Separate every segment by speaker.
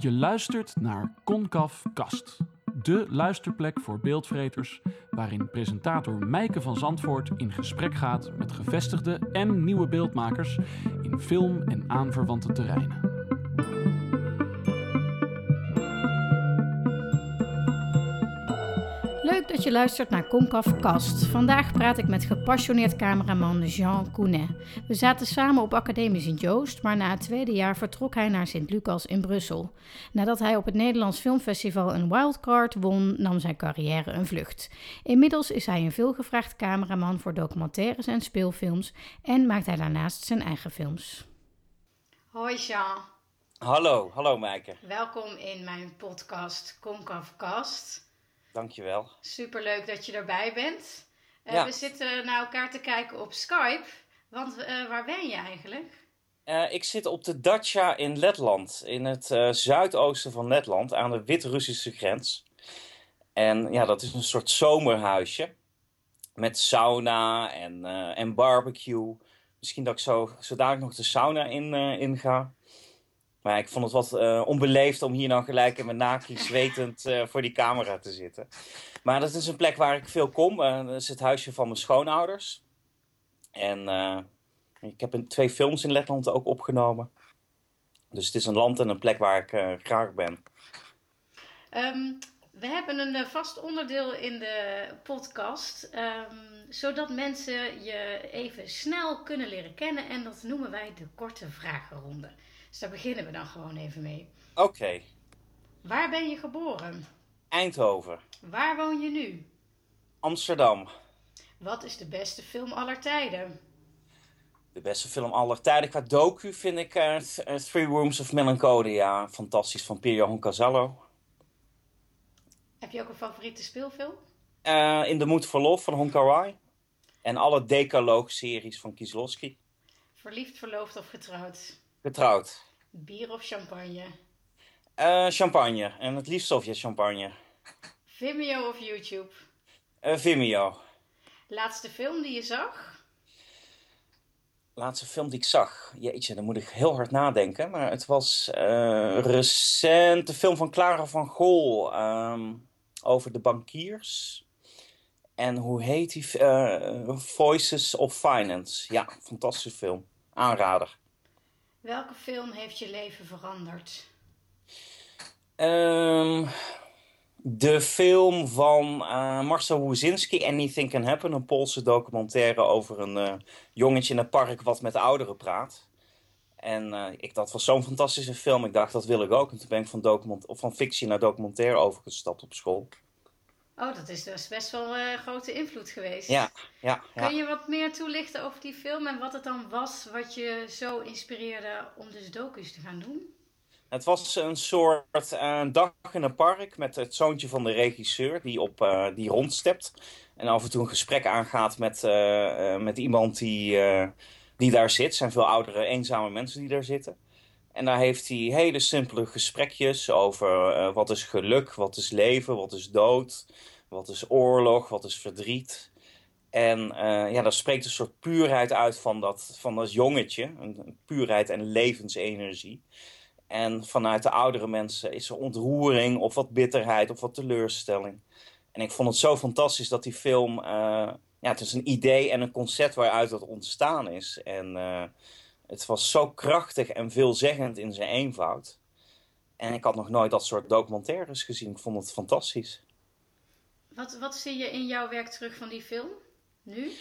Speaker 1: Je luistert naar Concaf Kast, de luisterplek voor beeldvreters, waarin presentator Mijke van Zandvoort in gesprek gaat met gevestigde en nieuwe beeldmakers in film en aanverwante terreinen.
Speaker 2: Dat je luistert naar Concaf Kast. Vandaag praat ik met gepassioneerd cameraman Jean Counet. We zaten samen op Academie Sint-Joost, maar na het tweede jaar vertrok hij naar Sint-Lucas in Brussel. Nadat hij op het Nederlands Filmfestival een wildcard won, nam zijn carrière een vlucht. Inmiddels is hij een veelgevraagd cameraman voor documentaires en speelfilms en maakt hij daarnaast zijn eigen films. Hoi Jean.
Speaker 3: Hallo, hallo Maaike.
Speaker 2: Welkom in mijn podcast Concaf Kast.
Speaker 3: Dankjewel.
Speaker 2: Superleuk dat je erbij bent. Uh,
Speaker 3: Ja.
Speaker 2: We zitten naar elkaar te kijken op Skype. Want eh, waar ben je eigenlijk?
Speaker 3: Eh, ik zit op de Dacia in Letland, in het eh, zuidoosten van Letland, aan de Wit-Russische grens. En ja, dat is een soort zomerhuisje met sauna en, eh, en barbecue. Misschien dat ik zo, zo dadelijk nog de sauna in, eh, in ga. Maar ik vond het wat eh, onbeleefd om hier dan gelijk in mijn naki zwetend eh, voor die camera te zitten. Maar dat is een plek waar ik veel kom. Eh, dat is het huisje van mijn schoonouders. En ik heb twee films in Letland ook opgenomen. Dus het is een land en een plek waar ik graag ben.
Speaker 2: Ehm, we hebben een vast onderdeel in de podcast. ehm, zodat mensen je even snel kunnen leren kennen. En dat noemen wij de korte vragenronde. Dus daar beginnen we dan gewoon even mee.
Speaker 3: Oké,
Speaker 2: Waar ben je geboren?
Speaker 3: Eindhoven,
Speaker 2: Waar woon je nu?
Speaker 3: Amsterdam.
Speaker 2: Wat is de beste film aller tijden?
Speaker 3: De beste film aller tijden qua docu vind ik eh, eh, Three Rooms of Melancholia. Fantastisch van Pier Casallo.
Speaker 2: Heb je ook een favoriete speelfilm?
Speaker 3: Eh, In de Moed voor Lof van Hong Kar-wai. En alle Decalogue-series van Kieslowski.
Speaker 2: Verliefd, verloofd of getrouwd?
Speaker 3: Getrouwd.
Speaker 2: Bier of champagne?
Speaker 3: Eh, champagne. En het liefst Sovjet champagne.
Speaker 2: Vimeo of YouTube?
Speaker 3: Eh, Vimeo.
Speaker 2: Laatste film die je zag?
Speaker 3: laatste film die ik zag. Jeetje, dan moet ik heel hard nadenken. Maar het was eh, recent de film van Clara van Gol ehm, over de bankiers. En hoe heet die? Voices of Finance. Ja, fantastische film. Aanrader.
Speaker 2: Welke film heeft je leven veranderd?
Speaker 3: Ehm, de film van eh, Marcel Wozinski, Anything Can Happen. Een Poolse documentaire over een eh, jongetje in een park wat met ouderen praat. En eh, ik, dat was zo'n fantastische film. Ik dacht, dat wil ik ook. En toen ben ik van, document, of van fictie naar documentaire overgestapt op school.
Speaker 2: Oh, dat is dus best wel een grote invloed geweest.
Speaker 3: Ja, ja, ja.
Speaker 2: Kun je wat meer toelichten over die film en wat het dan was wat je zo inspireerde om dus docu's te gaan doen?
Speaker 3: Het was een soort eh, dag in een park met het zoontje van de regisseur die, op, eh, die rondstept. En af en toe een gesprek aangaat met, met iemand die, die daar zit. Het zijn veel oudere, eenzame mensen die daar zitten. En daar heeft hij hele simpele gesprekjes over wat is geluk, wat is leven, wat is dood, wat is oorlog, wat is verdriet. En eh, ja, daar spreekt een soort puurheid uit van dat, van dat jongetje. Een, een puurheid en levensenergie. En vanuit de oudere mensen is er ontroering of wat bitterheid of wat teleurstelling. En ik vond het zo fantastisch dat die film. eh, ja, het is een idee en een concept waaruit dat ontstaan is. En eh, het was zo krachtig en veelzeggend in zijn eenvoud. En ik had nog nooit dat soort documentaires gezien. Ik vond het fantastisch.
Speaker 2: Wat, wat zie je in jouw werk terug van die film? Nu?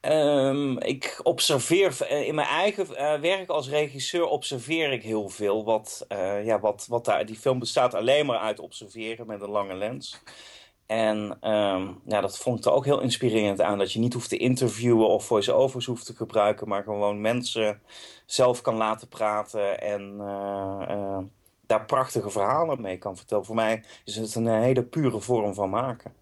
Speaker 3: Ehm, ik observeer eh, in mijn eigen eh, werk als regisseur observeer ik heel veel. Wat, eh, ja, wat, wat daar, die film bestaat alleen maar uit observeren met een lange lens. En ehm, ja, dat vond ik er ook heel inspirerend aan. Dat je niet hoeft te interviewen of voice-overs hoeft te gebruiken. Maar gewoon mensen zelf kan laten praten. En daar prachtige verhalen mee kan vertellen. Voor mij is het een hele pure vorm van maken.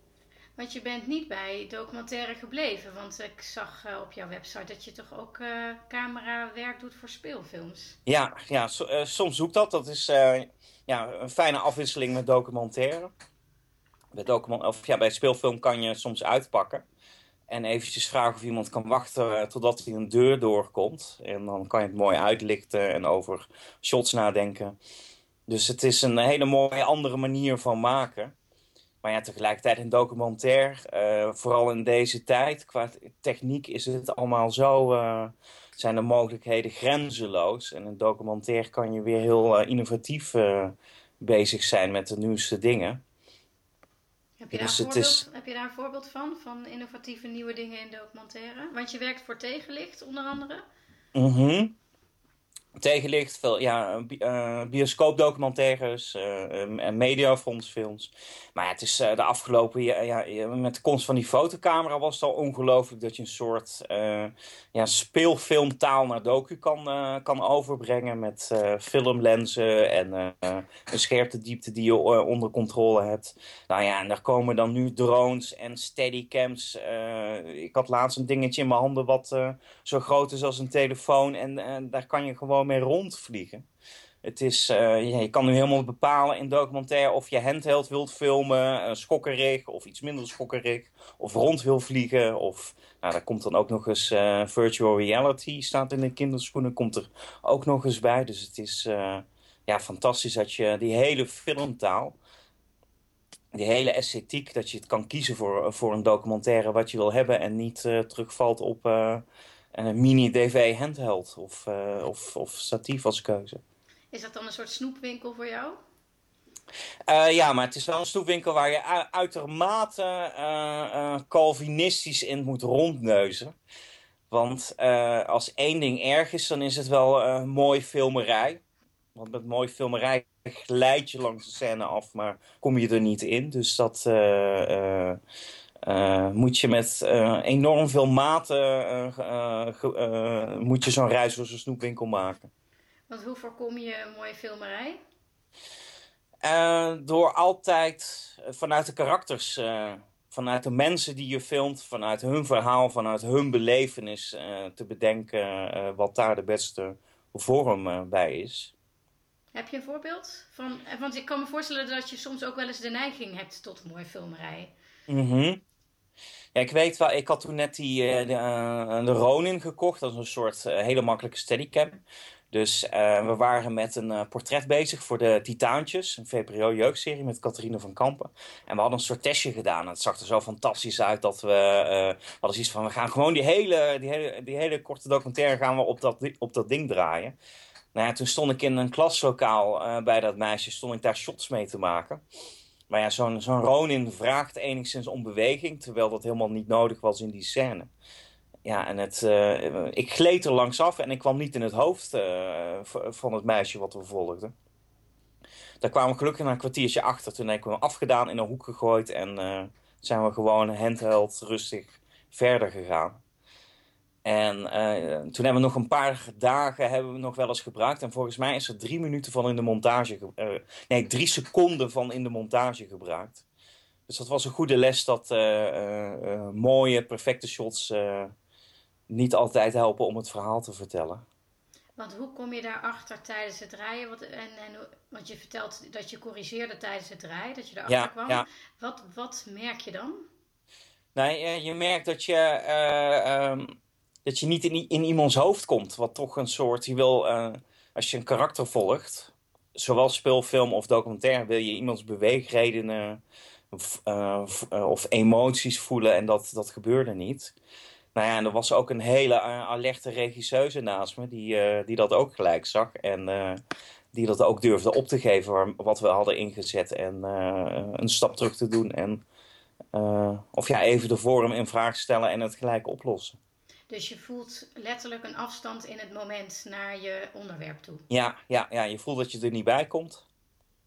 Speaker 2: Want je bent niet bij documentaire gebleven, want ik zag eh, op jouw website dat je toch ook eh camerawerk doet voor speelfilms.
Speaker 3: Ja, ja so- eh, soms zoek dat. Dat is eh, ja, een fijne afwisseling met documentaire. Bij, document of, ja, bij speelfilm kan je soms uitpakken. En eventjes vragen of iemand kan wachten totdat hij een deur doorkomt. En dan kan je het mooi uitlichten en over shots nadenken. Dus het is een hele mooie andere manier van maken. Maar ja, tegelijkertijd een documentaire, uh, vooral in deze tijd, qua techniek is het allemaal zo, uh, zijn de mogelijkheden grenzeloos. En een documentaire kan je weer heel uh, innovatief bezig zijn met de nieuwste dingen.
Speaker 2: Heb je, dus daar voorbeeld, is... heb je daar een voorbeeld van, van innovatieve nieuwe dingen in documentaire? Want je werkt voor Tegenlicht onder andere.
Speaker 3: Mhm tegenlicht. Veel ja, uh, bioscoopdocumentaires en mediafondsfilms. Maar ja, het is de afgelopen ja, met de komst van die fotocamera was het al ongelooflijk dat je een soort ja, speelfilmtaal naar docu kan, kan overbrengen met filmlenzen en een scherpte diepte die je onder controle hebt. Nou ja, en daar komen dan nu drones en steadycams. ik had laatst een dingetje in mijn handen wat zo groot is als een telefoon en daar kan je gewoon mee rondvliegen. Het is, uh, je kan nu helemaal bepalen in documentaire of je handheld wilt filmen, uh, schokkerig of iets minder schokkerig, of rond wil vliegen. Of, nou, daar komt dan ook nog eens uh, virtual reality, staat in de kinderschoenen, komt er ook nog eens bij. Dus het is ja, fantastisch dat je die hele filmtaal, die hele esthetiek, dat je het kan kiezen voor, voor een documentaire wat je wil hebben en niet terugvalt op een mini-DV handheld of, uh, of, of statief als keuze.
Speaker 2: Is dat dan een soort snoepwinkel voor jou?
Speaker 3: Uh, ja, maar het is wel een snoepwinkel waar je uitermate uh, Calvinistisch in moet rondneuzen. Want als één ding erg is, dan is het wel een mooi filmerij. Want met mooi filmerij glijd je langs de scène af, maar kom je er niet in. Dus dat uh, moet je met uh, enorm veel maten uh, moet je zo'n reis door zo'n snoepwinkel maken.
Speaker 2: Want hoe voorkom je een mooie filmerij?
Speaker 3: door altijd vanuit de karakters, vanuit de mensen die je filmt, vanuit hun verhaal, vanuit hun belevenis te bedenken wat daar de beste vorm bij is.
Speaker 2: Heb je een voorbeeld? Van, want ik kan me voorstellen dat je soms ook wel eens de neiging hebt tot een mooie filmerij.
Speaker 3: Mhm. Ik weet wel, ik had toen net die, uh, de, uh, de Ronin gekocht. Dat is een soort uh, hele makkelijke steadicam. Dus we waren met een portret bezig voor de Titaantjes, een VPRO jeugdserie met Catharine van Kampen. En we hadden een soort testje gedaan. Het zag er zo fantastisch uit dat we hadden zoiets van, we gaan gewoon die hele, die hele, die hele korte documentaire gaan we op dat, op dat ding draaien. Nou ja, toen stond ik in een klaslokaal bij dat meisje, stond ik daar shots mee te maken. Maar ja, zo'n zo'n Ronin vraagt enigszins om beweging, terwijl dat helemaal niet nodig was in die scène. Ja, en het, uh, ik gleed er langs af en ik kwam niet in het hoofd uh, van het meisje wat we volgden. Daar kwamen we gelukkig na een kwartiertje achter. Toen heb ik hem afgedaan, in een hoek gegooid en uh, zijn we gewoon handheld rustig verder gegaan. En uh, toen hebben we nog een paar dagen hebben we nog wel eens gebruikt. En volgens mij is er drie minuten van in de montage... Uh, nee, drie seconden van in de montage gebruikt. Dus dat was een goede les dat uh, mooie, perfecte shots niet altijd helpen om het verhaal te vertellen.
Speaker 2: Want hoe kom je daarachter tijdens het draaien? Wat, en, en, want je vertelt dat je corrigeerde tijdens het draaien, dat je erachter ja, kwam. Ja. Wat, wat merk je dan?
Speaker 3: Nee, je merkt dat je... Um, dat je niet in, in iemands hoofd komt. Wat toch een soort, je wil, uh, als je een karakter volgt, zowel speelfilm of documentaire, wil je iemands beweegredenen of, uh, of emoties voelen en dat, dat gebeurde niet. Nou ja, en er was ook een hele alerte regisseuse naast me, die, die dat ook gelijk zag. En die dat ook durfde op te geven, wat we hadden ingezet. En een stap terug te doen. En, of ja, even de vorm in vraag stellen en het gelijk oplossen.
Speaker 2: Dus je voelt letterlijk een afstand in het moment naar je onderwerp toe.
Speaker 3: Ja, ja, ja, je voelt dat je er niet bij komt.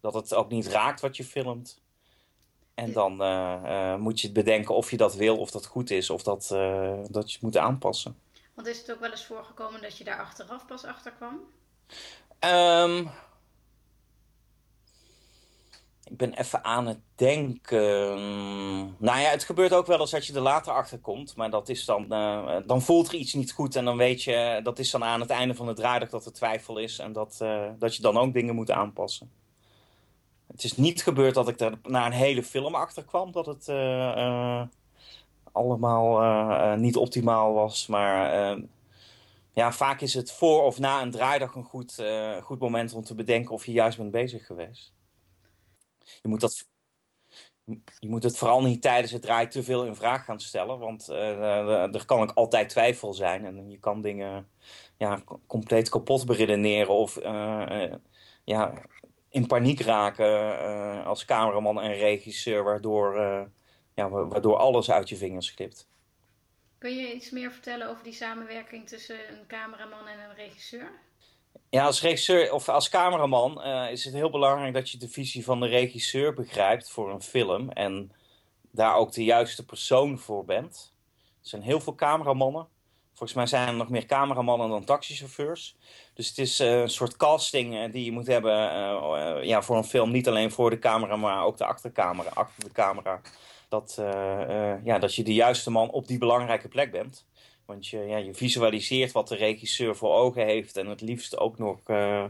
Speaker 3: Dat het ook niet raakt wat je filmt. En dan uh, uh, moet je bedenken of je dat wil, of dat goed is, of dat, uh, dat je het moet aanpassen.
Speaker 2: Want is het ook wel eens voorgekomen dat je daar achteraf pas achter kwam?
Speaker 3: Um, ik ben even aan het denken. Nou ja, het gebeurt ook wel eens dat je er later achter komt. Maar dat is dan, uh, dan voelt er iets niet goed. En dan weet je, dat is dan aan het einde van de draaidag dat er twijfel is. En dat, uh, dat je dan ook dingen moet aanpassen. Het is niet gebeurd dat ik er na een hele film achter kwam. Dat het allemaal niet optimaal was. Maar ja, vaak is het voor of na een draaidag een goed, goed moment om te bedenken of je juist bent bezig geweest. Je moet dat je moet het vooral niet tijdens het draaien te veel in vraag gaan stellen. Want uh, er kan ook altijd twijfel zijn. En je kan dingen ja, compleet kapot beredeneren. Of ja, in paniek raken als cameraman en regisseur. Waardoor, ja, waardoor alles uit je vingers glipt.
Speaker 2: Kun je iets meer vertellen over die samenwerking tussen een cameraman en een regisseur?
Speaker 3: Ja, als regisseur of als cameraman uh, is het heel belangrijk dat je de visie van de regisseur begrijpt voor een film. En daar ook de juiste persoon voor bent. Er zijn heel veel cameramannen. Volgens mij zijn er nog meer cameramannen dan taxichauffeurs. Dus het is uh, een soort casting uh, die je moet hebben ja, voor een film. Niet alleen voor de camera, maar ook de achtercamera, achter de camera. Dat, ja, dat je de juiste man op die belangrijke plek bent. Want je, ja, je visualiseert wat de regisseur voor ogen heeft. En het liefst ook nog uh,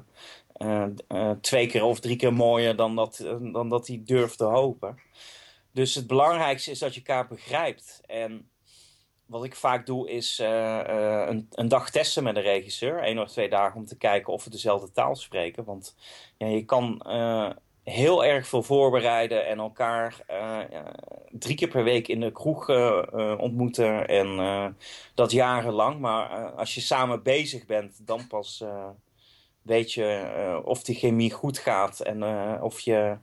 Speaker 3: uh, uh, twee keer of drie keer mooier dan dat, dan dat hij durft te hopen. Dus het belangrijkste is dat je elkaar begrijpt. En wat ik vaak doe is een, een, dag testen met een regisseur. één of twee dagen om te kijken of we dezelfde taal spreken. Want ja, je kan heel erg veel voorbereiden en elkaar uh, drie keer per week in de kroeg uh, ontmoeten. En dat jarenlang. Maar als je samen bezig bent, dan pas weet je of die chemie goed gaat. En of je,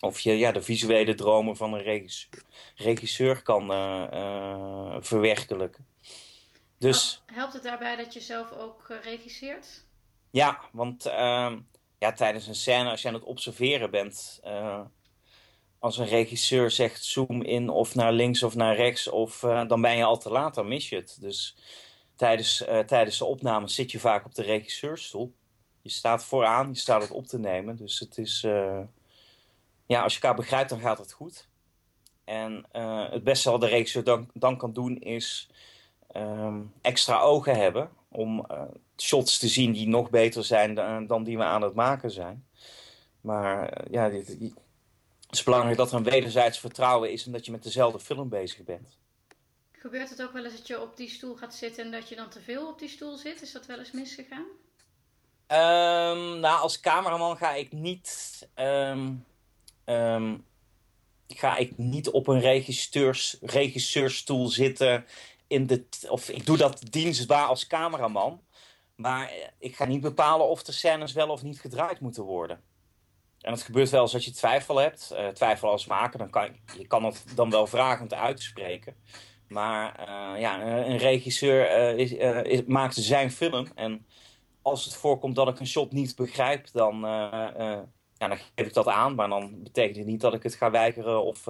Speaker 3: of je ja, de visuele dromen van een regisseur, regisseur kan verwerkelijken.
Speaker 2: Dus... Helpt het daarbij dat je zelf ook regisseert?
Speaker 3: Ja, want ehm, ja, tijdens een scène, als je aan het observeren bent, uh, als een regisseur zegt zoom in of naar links of naar rechts, of, uh, dan ben je al te laat, dan mis je het. Dus tijdens, uh, tijdens de opname zit je vaak op de regisseurstoel. Je staat vooraan, je staat het op te nemen. Dus het is, ja, als je elkaar begrijpt, dan gaat het goed. En het beste wat de regisseur dan, dan kan doen is um, extra ogen hebben om shots te zien die nog beter zijn dan, die we aan het maken zijn. Maar eh, ja, het is belangrijk dat er een wederzijds vertrouwen is en dat je met dezelfde film bezig bent.
Speaker 2: Gebeurt het ook wel eens dat je op die stoel gaat zitten en dat je dan te veel op die stoel zit? Is dat wel eens misgegaan?
Speaker 3: Um, nou, als cameraman ga ik niet, um, um, ga ik niet op een regisseurs, regisseurstoel zitten. In de, of ik doe dat dienstbaar als cameraman. Maar eh, ik ga niet bepalen of de scènes wel of niet gedraaid moeten worden. En het gebeurt wel eens dat je twijfel hebt. Uh, twijfel als maker, dan kan je kan het dan wel vragend uitspreken. Maar uh, ja, een regisseur is, is, maakt zijn film. En als het voorkomt dat ik een shot niet begrijp, dan, ja, dan geef ik dat aan. Maar dan betekent het niet dat ik het ga weigeren of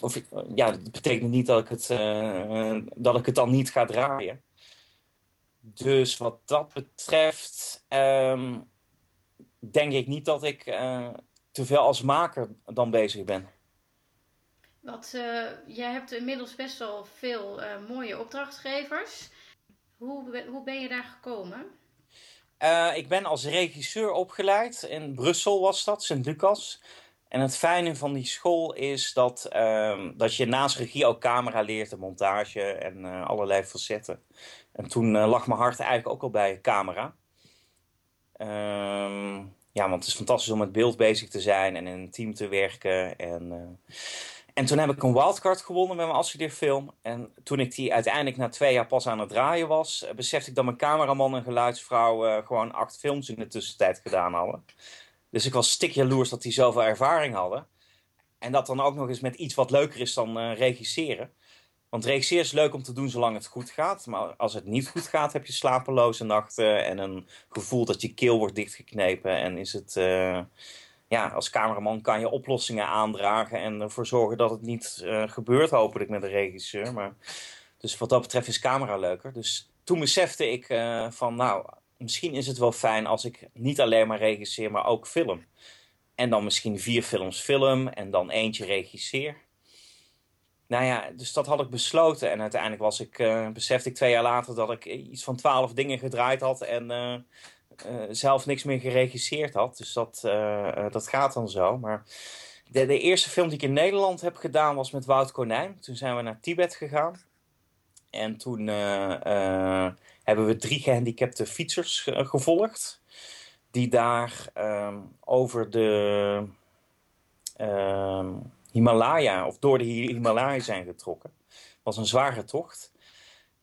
Speaker 3: of ja, dat betekent niet dat ik, het, uh, dat ik het dan niet ga draaien. Dus wat dat betreft, um, denk ik niet dat ik uh, te veel als maker dan bezig ben.
Speaker 2: Wat, uh, jij hebt inmiddels best wel veel mooie opdrachtgevers. Hoe, hoe ben je daar gekomen?
Speaker 3: ik ben als regisseur opgeleid. In Brussel was dat, Sint-Lucas. En het fijne van die school is dat, ehm, dat je naast regie ook camera leert en montage en uh, allerlei facetten. En toen uh, lag mijn hart eigenlijk ook al bij camera. Um, ja, want het is fantastisch om met beeld bezig te zijn en in een team te werken. En, uh, en toen heb ik een wildcard gewonnen met mijn afstudeerfilm. En toen ik die uiteindelijk na twee jaar pas aan het draaien was, besefte ik dat mijn cameraman en geluidsvrouw gewoon acht films in de tussentijd gedaan hadden. Dus ik was stik jaloers dat die zoveel ervaring hadden. En dat dan ook nog eens met iets wat leuker is dan uh, regisseren. Want regisseren is leuk om te doen zolang het goed gaat. Maar als het niet goed gaat, heb je slapeloze nachten en een gevoel dat je keel wordt dichtgeknepen. En is het, uh, ja, als cameraman kan je oplossingen aandragen en ervoor zorgen dat het niet uh, gebeurt, hopelijk met de regisseur. Maar, dus wat dat betreft is camera leuker. Dus toen besefte ik van, nou, misschien is het wel fijn als ik niet alleen maar regisseer, maar ook film. En dan misschien vier films film en dan eentje regisseer. Nou ja, dus dat had ik besloten. En uiteindelijk was ik, uh, besefte ik twee jaar later dat ik iets van twaalf dingen gedraaid had en uh, zelf niks meer geregisseerd had. Dus dat, dat gaat dan zo. Maar De, de, eerste film die ik in Nederland heb gedaan was met Wout Konijn. Toen zijn we naar Tibet gegaan. En toen hebben we drie gehandicapte fietsers gevolgd. Die daar ehm, over de ehm, Himalaya, of door de Himalaya zijn getrokken. Was een zware tocht.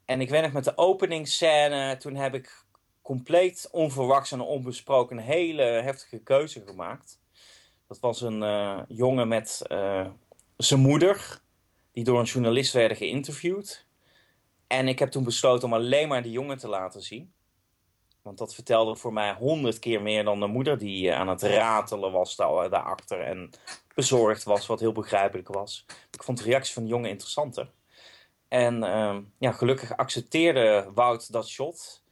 Speaker 3: En ik weet met de openingsscène, toen heb ik compleet onverwachts en onbesproken een hele heftige keuze gemaakt. Dat was een uh, jongen met uh, zijn moeder, die door een journalist werden geïnterviewd. En ik heb toen besloten om alleen maar die jongen te laten zien. Want dat vertelde voor mij honderd keer meer dan de moeder die uh, aan het ratelen was daar, daarachter. En bezorgd was, wat heel begrijpelijk was. Ik vond de reactie van de jongen interessanter. En uh, ja, gelukkig accepteerde Wout dat shot.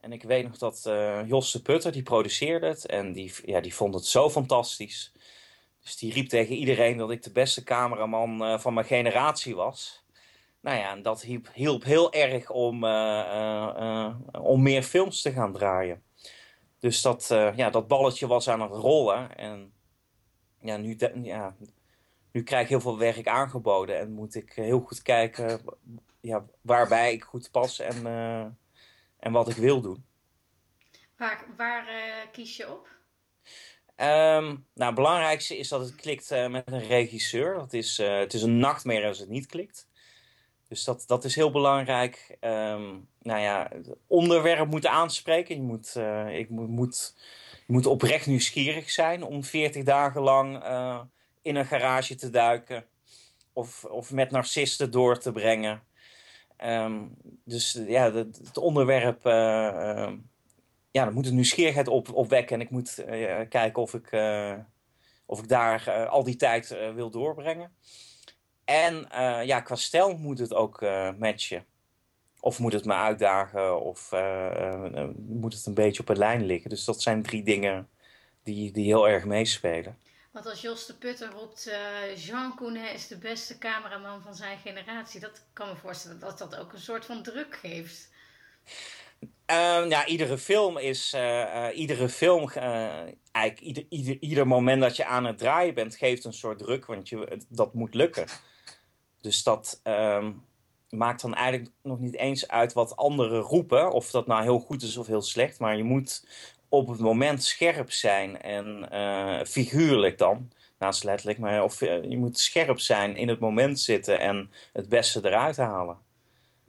Speaker 3: En ik weet nog dat uh, Jos de Putter, die produceerde het. En die, ja, die vond het zo fantastisch. Dus die riep tegen iedereen dat ik de beste cameraman van mijn generatie was. Nou ja, en dat hielp, hielp heel erg om, uh, om meer films te gaan draaien. Dus dat, ja, dat balletje was aan het rollen. En ja, nu, ja, nu krijg ik heel veel werk aangeboden en moet ik heel goed kijken ja, waarbij ik goed pas en, en wat ik wil doen.
Speaker 2: Waar, waar uh, kies je op?
Speaker 3: Um, nou, het belangrijkste is dat het klikt uh, met een regisseur. Dat is, het is een nachtmerrie als het niet klikt. Dus dat, dat is heel belangrijk. Um, nou ja, het onderwerp moet aanspreken. Je moet, ik moet, moet, je moet oprecht nieuwsgierig zijn om 40 dagen lang in een garage te duiken. Of, of met narcisten door te brengen. Um, dus ja, het, het onderwerp. Uh, uh, ja, dan moet een nieuwsgierigheid op, opwekken. En ik moet kijken of ik, of ik daar al die tijd wil doorbrengen. En ja, qua stijl moet het ook matchen. Of moet het me uitdagen, of moet het een beetje op een lijn liggen. Dus dat zijn drie dingen die, die heel erg meespelen.
Speaker 2: Want als Jos de Putter roept, Jean Counet is de beste cameraman van zijn generatie. Dat kan me voorstellen dat dat ook een soort van druk geeft.
Speaker 3: Uh, ja, iedere film is, uh, iedere film, eigenlijk ieder, ieder, ieder moment dat je aan het draaien bent, geeft een soort druk, want je, dat moet lukken. Dus dat ehm, maakt dan eigenlijk nog niet eens uit wat anderen roepen, of dat nou heel goed is of heel slecht, maar je moet op het moment scherp zijn en figuurlijk dan, naast letterlijk, maar of, je moet scherp zijn, in het moment zitten en het beste eruit halen.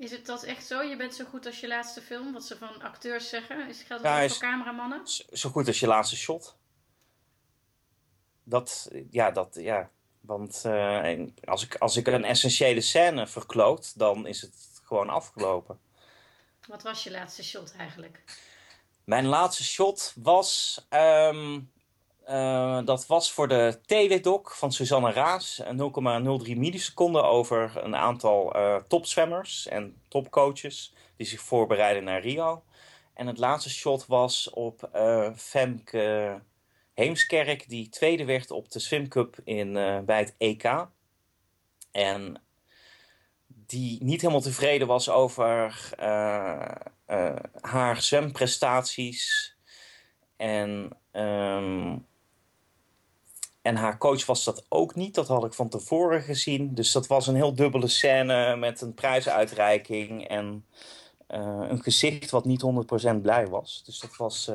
Speaker 2: Is het dat echt zo? Je bent zo goed als je laatste film, wat ze van acteurs zeggen? Is, geldt dat ja, voor cameramannen?
Speaker 3: Zo goed als je laatste shot. Dat, ja, dat, ja. Want uh, als, ik, als ik een essentiële scène verkloot, dan is het gewoon afgelopen.
Speaker 2: Wat was je laatste shot eigenlijk?
Speaker 3: Mijn laatste shot was. Um, uh, dat was voor de teledoc van Susanne Raas. 0,03 milliseconden over een aantal uh, topzwemmers en topcoaches. die zich voorbereiden naar Rio. En het laatste shot was op uh, Femke Heemskerk. die tweede werd op de Swim Cup in, bij het EK. En die niet helemaal tevreden was over haar zwemprestaties. En, um, en haar coach was dat ook niet. Dat had ik van tevoren gezien. Dus dat was een heel dubbele scène met een prijsuitreiking en uh, een gezicht wat niet 100% blij was. Dus dat was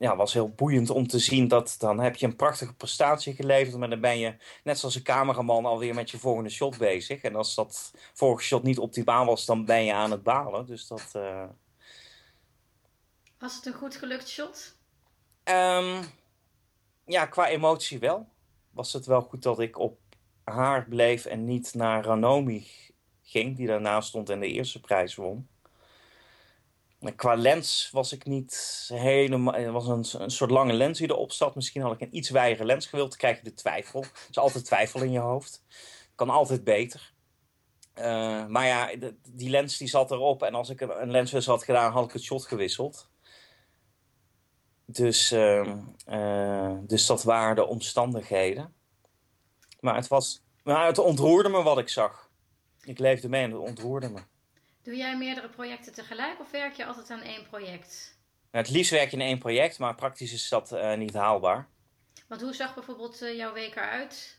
Speaker 3: ja, was heel boeiend om te zien dat dan heb je een prachtige prestatie geleverd, maar dan ben je net zoals een cameraman alweer met je volgende shot bezig. En als dat vorige shot niet optimaal was, dan ben je aan het balen. Dus dat. Uh...
Speaker 2: Was het een goed gelukt shot?
Speaker 3: Um, ja, qua emotie wel. Was het wel goed dat ik op haar bleef en niet naar Ranomi ging, die daarnaast stond en de eerste prijs won. Qua lens was ik niet helemaal. Het was een, een soort lange lens die erop zat. Misschien had ik een iets wijere lens gewild. Dan krijg je de twijfel. Er is altijd twijfel in je hoofd. Kan altijd beter. Uh, maar ja, die lens die zat erop. En als ik een, een had gedaan, had ik het shot gewisseld. Dus, uh, uh, dus dat waren de omstandigheden. Maar het, was, maar het ontroerde me wat ik zag. Ik leefde mee en het ontroerde me.
Speaker 2: Doe jij meerdere projecten tegelijk of werk je altijd aan één project?
Speaker 3: het liefst werk je in één project, maar praktisch is dat uh, niet haalbaar.
Speaker 2: Want hoe zag bijvoorbeeld jouw week eruit?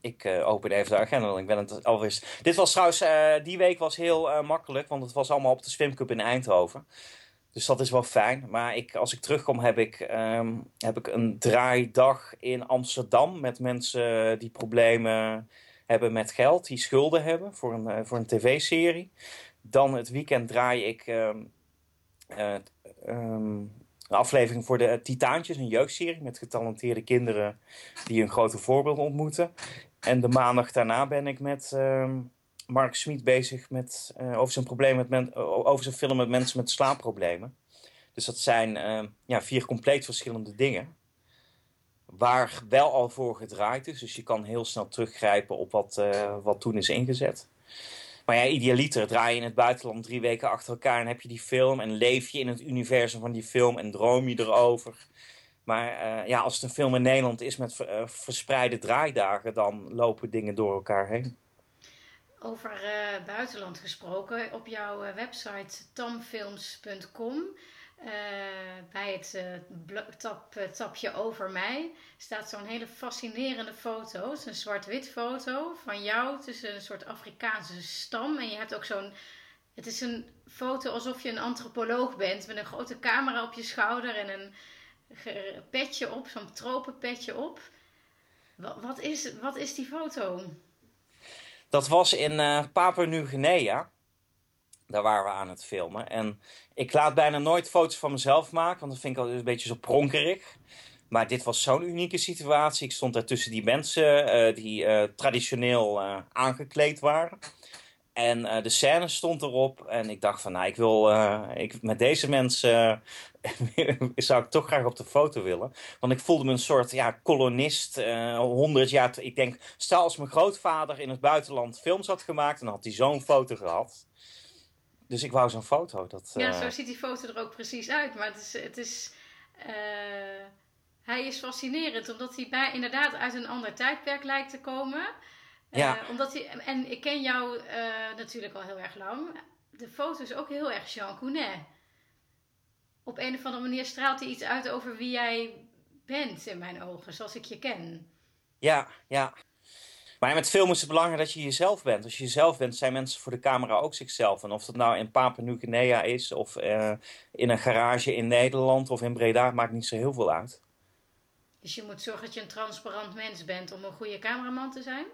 Speaker 3: Ik uh, open even de agenda, ik ben het alweer... Dit was trouwens, die week was heel makkelijk, want het was allemaal op de Swimcup in Eindhoven. Dus dat is wel fijn. Maar ik, als ik terugkom heb ik, ehm, heb ik een draaidag in Amsterdam met mensen die problemen hebben met geld, die schulden hebben voor een, uh, voor een tv-serie. Dan het weekend draai ik um, een aflevering voor de Titaantjes, een jeugdserie met getalenteerde kinderen die een grote voorbeeld ontmoeten. En de maandag daarna ben ik met Mark Smit bezig met, uh, over, zijn probleem met over zijn film met mensen met slaapproblemen. Dus dat zijn uh, ja, vier compleet verschillende dingen. Waar wel al voor gedraaid is. Dus je kan heel snel teruggrijpen op wat, uh, wat toen is ingezet. Maar ja, idealiter draai je in het buitenland drie weken achter elkaar en heb je die film. En leef je in het universum van die film en droom je erover. Maar ja, als het een film in Nederland is met verspreide draaidagen, dan lopen dingen door elkaar heen.
Speaker 2: Over uh, buitenland gesproken, op jouw uh, website tamfilms.com, uh, bij het tap, tapje over mij, staat zo'n hele fascinerende foto. Het is een zwart-wit foto van jou tussen een soort Afrikaanse stam. En je hebt ook zo'n. Het is een foto alsof je een antropoloog bent met een grote camera op je schouder en een petje op, zo'n tropenpetje op. Wat, wat, is, wat is die foto?
Speaker 3: Dat was in uh, Papua-Nieuw-Guinea. Daar waren we aan het filmen. En ik laat bijna nooit foto's van mezelf maken, want dat vind ik altijd een beetje zo pronkerig. Maar dit was zo'n unieke situatie. Ik stond daar tussen die mensen uh, die uh, traditioneel aangekleed waren. En uh, de scène stond erop. En ik dacht van, nou, ik wil uh, ik, met deze mensen uh, zou ik toch graag op de foto willen. Want ik voelde me een soort ja, kolonist. Honderd jaar. Ik denk, stel als mijn grootvader in het buitenland films had gemaakt, dan had hij zo'n foto gehad. Dus ik wou zo'n foto. Dat,
Speaker 2: Ja, zo ziet die foto er ook precies uit. Maar het is. Het is hij is fascinerend, omdat hij bij, inderdaad uit een ander tijdperk lijkt te komen. Ja. Uh, omdat hij, en ik ken jou uh, natuurlijk al heel erg lang. De foto is ook heel erg Jean Counet. Op een of andere manier straalt hij iets uit over wie jij bent in mijn ogen, zoals ik je ken.
Speaker 3: Ja, ja. Maar met film is het belangrijk dat je jezelf bent. Als je jezelf bent, zijn mensen voor de camera ook zichzelf. En of dat nou in Papua-Nieuw-Guinea is, of uh, in een garage in Nederland of in Breda, maakt niet zo heel veel uit.
Speaker 2: Dus je moet zorgen dat je een transparant mens bent om een goede cameraman te zijn?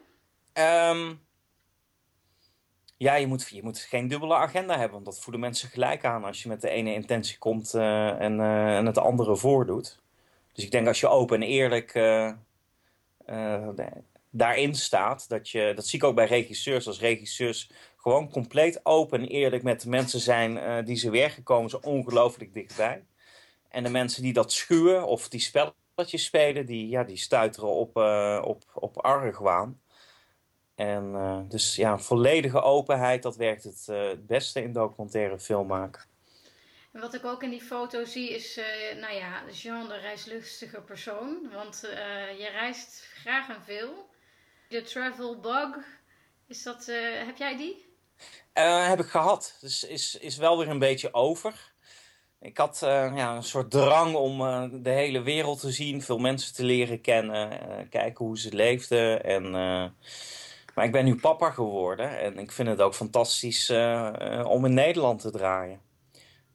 Speaker 3: Um, ja, je moet, je moet geen dubbele agenda hebben, want dat voelen mensen gelijk aan als je met de ene intentie komt uh, en, uh, en het andere voordoet. Dus ik denk als je open en eerlijk uh, daarin staat, dat, je, dat zie ik ook bij regisseurs, als regisseurs gewoon compleet open en eerlijk met de mensen zijn die ze weergekomen zijn, ongelooflijk dichtbij. En de mensen die dat schuwen of die spelletjes spelen, die, ja, die stuiteren op, op, op argwaan. En uh, dus ja, volledige openheid, dat werkt het, uh, het beste in documentaire filmmaken.
Speaker 2: En wat ik ook in die foto zie is, uh, nou ja, Jean de reislustige persoon. Want je reist graag en veel. De travel bug, is dat, heb jij die?
Speaker 3: heb ik gehad. Dus is, is wel weer een beetje over. Ik had ja, een soort drang om de hele wereld te zien, veel mensen te leren kennen, kijken hoe ze leefden en maar ik ben nu papa geworden en ik vind het ook fantastisch uh, om in Nederland te draaien.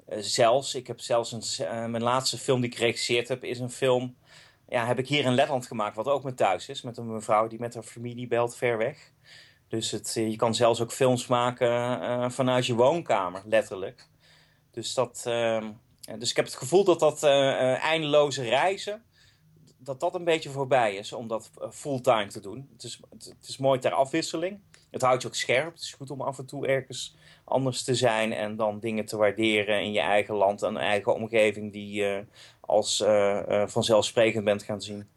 Speaker 3: Uh, zelfs, ik heb zelfs een, mijn laatste film die ik geregisseerd heb, is een film. Ja, heb ik hier in Letland gemaakt, wat ook mijn thuis is. Met een mevrouw die met haar familie belt ver weg. Dus het, je kan zelfs ook films maken vanuit je woonkamer, letterlijk. Dus, dat, dus ik heb het gevoel dat dat eindeloze reizen dat dat een beetje voorbij is om dat eh, fulltime te doen. Het is, het, is mooi ter afwisseling. Het houdt je ook scherp. Het is goed om af en toe ergens anders te zijn en dan dingen te waarderen in je eigen land en eigen omgeving die je als uh, vanzelfsprekend bent gaan zien.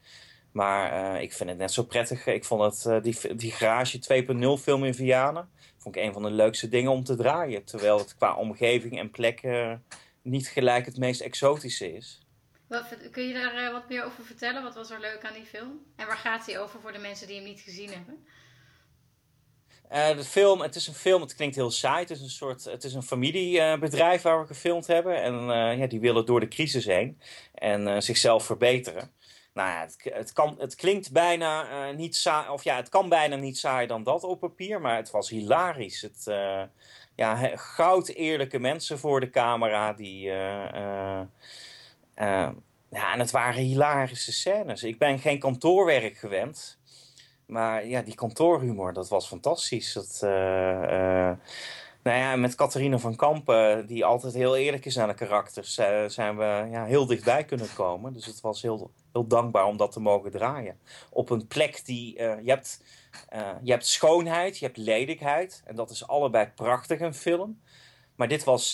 Speaker 3: Maar ik vind het net zo prettig. Ik vond het, die, die Garage 2.0 film in Vianen vond ik een van de leukste dingen om te draaien. Terwijl het qua omgeving en plek niet gelijk het meest exotische is.
Speaker 2: Wat, kun je daar uh, wat meer over vertellen? Wat was er leuk aan die film? En waar gaat hij over voor de mensen die hem niet gezien hebben?
Speaker 3: Uh, de film, het is een film, het klinkt heel saai. Het is een soort, het is een familiebedrijf waar we gefilmd hebben. En uh, ja, die willen door de crisis heen en zichzelf verbeteren. Nou ja, het, het, kan, het klinkt bijna niet saai, of ja, het kan bijna niet saai dan dat op papier, maar het was hilarisch. Het, ja, goud eerlijke mensen voor de camera die, ja, en het waren hilarische scènes. Ik ben geen kantoorwerk gewend. Maar ja, die kantoorhumor, dat was fantastisch. Dat, uh, uh, nou ja, met Catharine van Kampen, die altijd heel eerlijk is aan de karakters, uh, zijn we ja, heel dichtbij kunnen komen. Dus het was heel, heel dankbaar om dat te mogen draaien. Op een plek die, je, hebt, je hebt schoonheid, je hebt lelijkheid. En dat is allebei prachtig een film. Maar dit was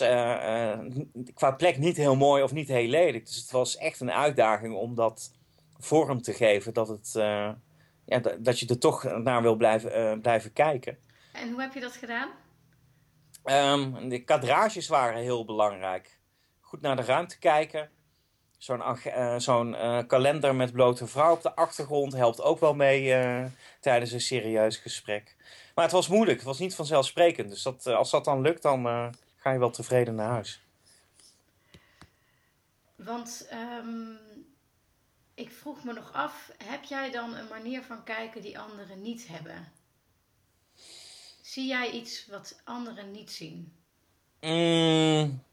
Speaker 3: qua plek niet heel mooi of niet heel lelijk. Dus het was echt een uitdaging om dat vorm te geven dat het ja, dat je er toch naar wil blijven, blijven kijken.
Speaker 2: En hoe heb je dat gedaan?
Speaker 3: Um, de kadrages waren heel belangrijk. Goed naar de ruimte kijken. Zo'n uh, uh, kalender met blote vrouw op de achtergrond helpt ook wel mee tijdens een serieus gesprek. Maar het was moeilijk, het was niet vanzelfsprekend. Dus dat, als dat dan lukt, dan ga je wel tevreden naar huis.
Speaker 2: Want um, ik vroeg me nog af, heb jij dan een manier van kijken die anderen niet hebben? Zie jij iets wat anderen niet zien?
Speaker 3: Mm.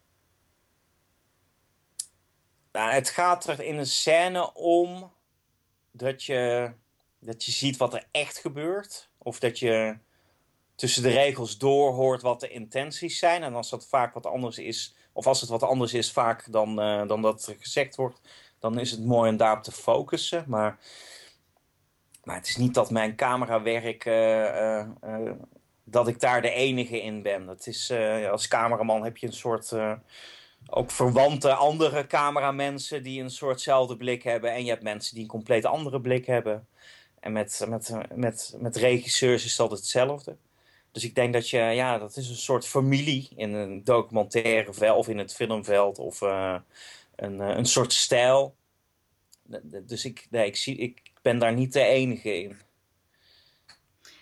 Speaker 3: Nou, het gaat er in een scène om dat je, dat je ziet wat er echt gebeurt. Of dat je tussen de regels doorhoort wat de intenties zijn. En als dat vaak wat anders is, of als het wat anders is vaak dan, uh, dan dat er gezegd wordt, dan is het mooi om daarop te focussen. Maar, maar het is niet dat mijn camerawerk, uh, uh, dat ik daar de enige in ben. Dat is, als cameraman heb je een soort, ook verwante andere cameramensen die een soortzelfde blik hebben. En je hebt mensen die een compleet andere blik hebben. En met, met, met, met regisseurs is dat hetzelfde. Dus ik denk dat je, ja, dat is een soort familie in een documentaire veld of in het filmveld of een, eh, een soort stijl. Dus ik, nee, ik, zie, ik ben daar niet de enige in.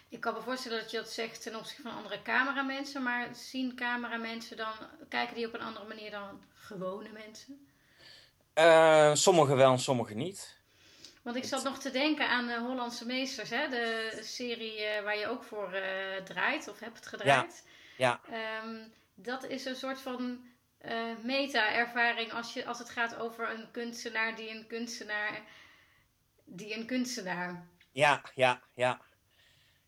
Speaker 2: Ik kan me voorstellen dat je dat zegt ten opzichte van andere cameramensen, maar zien cameramensen dan, kijken die op een andere manier dan gewone mensen?
Speaker 3: Uh, sommigen wel en sommigen niet.
Speaker 2: Want ik zat nog te denken aan de Hollandse Meesters, hè? de serie uh, waar je ook voor uh, draait of hebt gedraaid.
Speaker 3: Ja. ja.
Speaker 2: Um, dat is een soort van uh, meta-ervaring als, je, als het gaat over een kunstenaar die een kunstenaar. die een kunstenaar.
Speaker 3: Ja, ja, ja.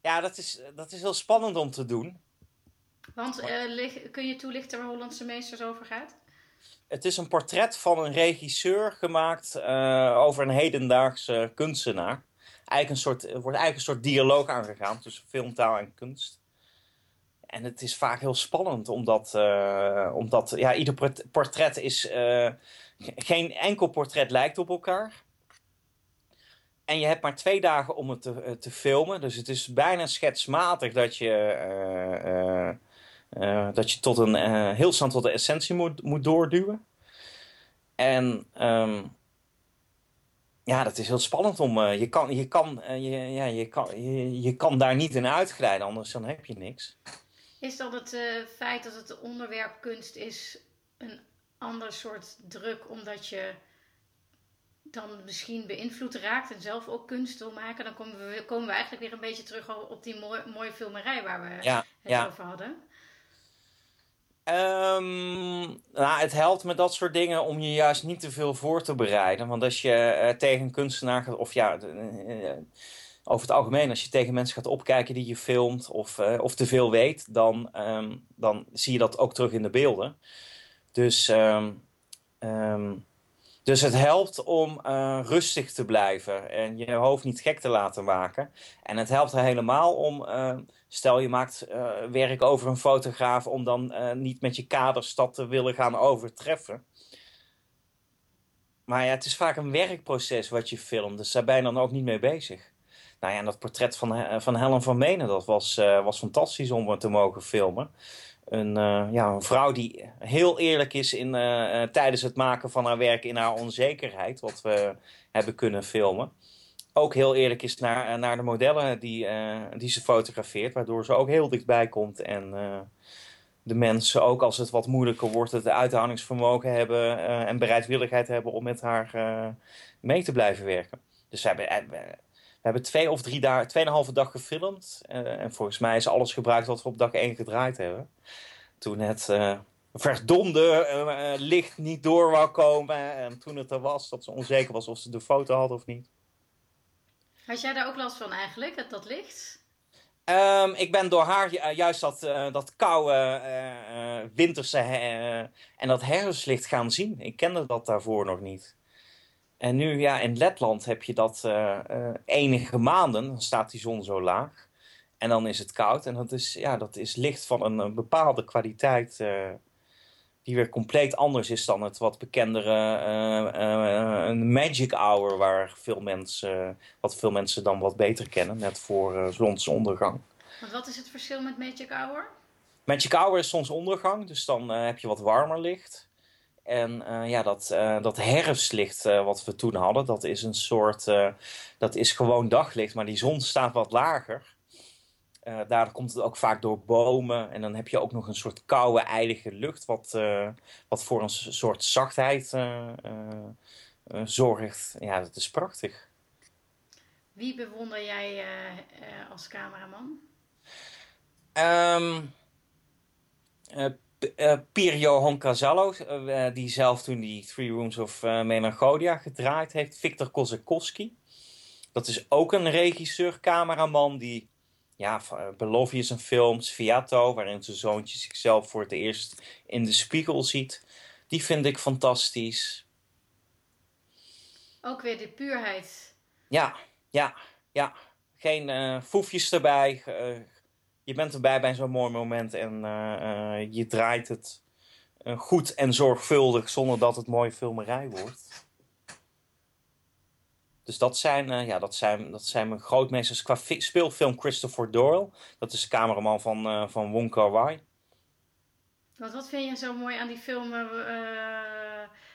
Speaker 3: Ja, dat is, dat is heel spannend om te doen.
Speaker 2: Want kun je toelichten waar Hollandse Meesters over gaat?
Speaker 3: Het is een portret van een regisseur gemaakt uh, over een hedendaagse kunstenaar. Eigenlijk een soort, er wordt eigenlijk een soort dialoog aangegaan tussen filmtaal en kunst. En het is vaak heel spannend, omdat, uh, omdat ja, ieder portret is. Uh, geen enkel portret lijkt op elkaar. En je hebt maar twee dagen om het te, eh, te filmen. Dus het is bijna schetsmatig dat je, uh, dat je tot een, heel snel tot de essentie moet, moet doorduwen. En um, ja, dat is heel spannend om. je, kan, je, kan, je, ja, je, kan, je, je kan daar niet in uitglijden, anders dan heb je niks.
Speaker 2: Is dan het feit dat het onderwerp kunst is een ander soort druk, omdat je dan misschien beïnvloed raakt en zelf ook kunst wil maken? Dan komen we, komen we eigenlijk weer een beetje terug op die mooie, mooie filmerij waar we
Speaker 3: ja,
Speaker 2: het
Speaker 3: ja.
Speaker 2: over hadden.
Speaker 3: Um, nou, het helpt met dat soort dingen om je juist niet te veel voor te bereiden. Want als je uh, tegen een kunstenaar gaat, of ja, uh, over het algemeen, als je tegen mensen gaat opkijken die je filmt of, uh, of te veel weet, dan, um, dan zie je dat ook terug in de beelden. Dus, um, dus het helpt om rustig te blijven en je hoofd niet gek te laten maken. En het helpt er helemaal om, stel je maakt uh, werk over een fotograaf, om dan niet met je kaderstad te willen gaan overtreffen. Maar ja, het is vaak een werkproces wat je filmt, dus daar ben je dan ook niet mee bezig. Nou ja, en dat portret van, eh, van Helen van Menen, dat was, was fantastisch om te mogen filmen. Een, ja, een vrouw die heel eerlijk is in, tijdens het maken van haar werk in haar onzekerheid, wat we hebben kunnen filmen. Ook heel eerlijk is naar, naar de modellen die, die ze fotografeert. Waardoor ze ook heel dichtbij komt en de mensen, ook als het wat moeilijker wordt, het uithoudingsvermogen hebben en bereidwilligheid hebben om met haar mee te blijven werken. Dus we hebben, we hebben twee of drie dagen, tweeënhalve dag gefilmd. en volgens mij is alles gebruikt wat we op dag één gedraaid hebben. Toen het verdonde uh, licht niet door wou komen. En toen het er was, dat ze onzeker was of ze de foto had of niet.
Speaker 2: Had jij daar ook last van eigenlijk, dat, dat licht?
Speaker 3: Um, ik ben door haar uh, juist dat, uh, dat koude uh, winterse en dat herfstlicht gaan zien. Ik kende dat daarvoor nog niet. En nu, ja, in Letland heb je dat enige maanden. Dan staat die zon zo laag. En dan is het koud. En dat is, ja, dat is licht van een, een bepaalde kwaliteit die weer compleet anders is dan het wat bekendere uh, een Magic Hour, waar veel mensen, wat veel mensen dan wat beter kennen, net voor zonsondergang.
Speaker 2: Want wat is het verschil met Magic Hour?
Speaker 3: Magic Hour is zonsondergang, dus dan heb je wat warmer licht. En ja, dat, dat herfstlicht wat we toen hadden, dat is een soort, dat is gewoon daglicht, maar die zon staat wat lager. Uh, daar komt het ook vaak door bomen. En dan heb je ook nog een soort koude, eilige lucht, wat, uh, wat voor een soort zachtheid uh, zorgt. Ja, dat is prachtig.
Speaker 2: Wie bewonder jij als cameraman?
Speaker 3: Um, Johan Casallo, die zelf toen die Three Rooms of Melancholia gedraaid heeft. Victor Kozakowski. Dat is ook een regisseur, cameraman die ja, uh, is een film, Sviato, waarin zijn zoontje zichzelf voor het eerst in de spiegel ziet. Die vind ik fantastisch.
Speaker 2: Ook weer de puurheid.
Speaker 3: Ja, ja, ja. Geen uh, foefjes erbij. Uh, je bent erbij bij zo'n mooi moment en je draait het goed en zorgvuldig zonder dat het mooie filmerij wordt. Dus dat zijn, uh, ja, dat zijn, dat zijn mijn grootmeesters qua speelfilm Christopher Doyle. Dat is de cameraman van, uh, van Wong Kar Wai.
Speaker 2: Wat, wat vind je zo mooi aan die film? Uh,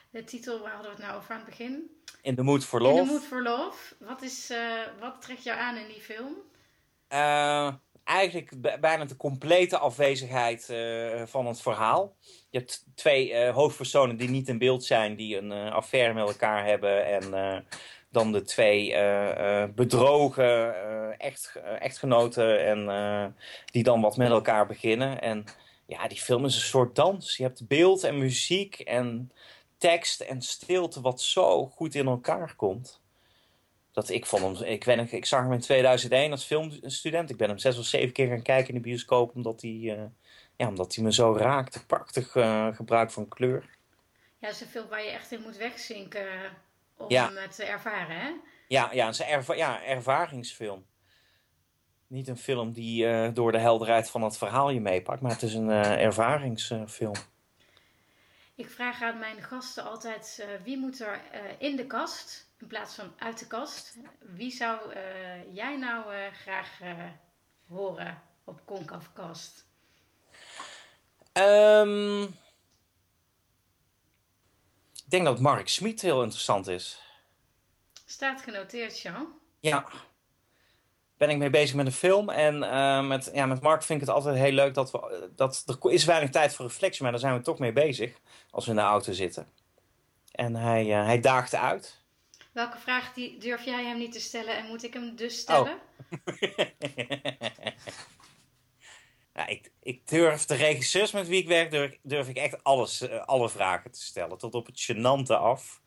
Speaker 2: de titel, waar hadden we het nou over aan het begin?
Speaker 3: In the Mood for Love.
Speaker 2: In the Mood for Love. Wat, is, wat trekt jou aan in die film?
Speaker 3: eigenlijk bijna de complete afwezigheid van het verhaal. Je hebt twee hoofdpersonen die niet in beeld zijn, die een affaire met elkaar hebben en dan de twee uh, bedrogen uh, echt, echtgenoten en die dan wat met elkaar beginnen. En ja, die film is een soort dans. Je hebt beeld en muziek en tekst en stilte wat zo goed in elkaar komt. Dat ik vond hem, ik, weet, ik zag hem in 2001 als filmstudent. Ik ben hem zes of zeven keer gaan kijken in de bioscoop omdat hij, ja, omdat hij me zo raakte. Prachtig gebruik van kleur.
Speaker 2: Ja, het is een film waar je echt in moet wegzinken om ja. het te ervaren, hè?
Speaker 3: Ja, ja, een erva ja, ervaringsfilm. Niet een film die uh, door de helderheid van het verhaal je meepakt, maar het is een uh, ervaringsfilm.
Speaker 2: Ik vraag aan mijn gasten altijd: uh, wie moet er in de kast in plaats van uit de kast? Wie zou jij nou graag horen op Concavcast?
Speaker 3: Um, ik denk dat Mark Smit heel interessant is.
Speaker 2: Staat genoteerd, Jean.
Speaker 3: Ja. Ben ik mee bezig met een film. En uh, met, ja, met Mark vind ik het altijd heel leuk dat we. Dat, er is weinig tijd voor reflectie, maar daar zijn we toch mee bezig. Als we in de auto zitten. En hij, uh, hij daagt uit.
Speaker 2: Welke vraag die durf jij hem niet te stellen en moet ik hem dus stellen? Oh.
Speaker 3: Ik, ik durf de regisseurs met wie ik werk, durf, durf ik echt alles, uh, alle vragen te stellen. Tot op het gênante af.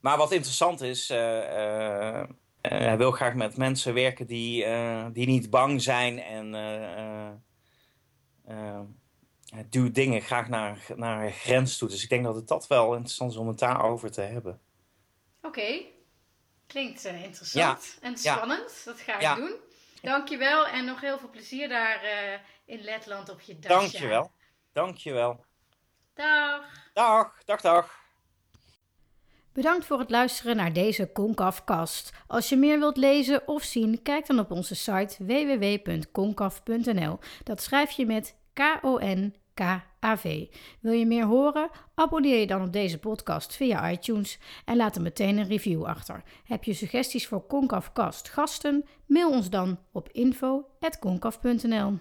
Speaker 3: Maar wat interessant is, uh, uh, hij wil graag met mensen werken die, die niet bang zijn en doet dingen graag naar, naar een grens toe. Dus ik denk dat het dat wel interessant is om het daarover te hebben.
Speaker 2: Oké, klinkt interessant en spannend. Dat ga ik ja. doen. Dankjewel en nog heel veel plezier daar uh, in Letland op je dasje.
Speaker 3: Dankjewel. Dankjewel.
Speaker 2: Dag.
Speaker 3: Dag, dag, dag.
Speaker 2: Bedankt voor het luisteren naar deze Concafcast. Als je meer wilt lezen of zien, kijk dan op onze site www.concaf.nl. Dat schrijf je met K-O-N KAV. Wil je meer horen? Abonneer je dan op deze podcast via iTunes en laat er meteen een review achter. Heb je suggesties voor Concavcast gasten? Mail ons dan op info.concaf.nl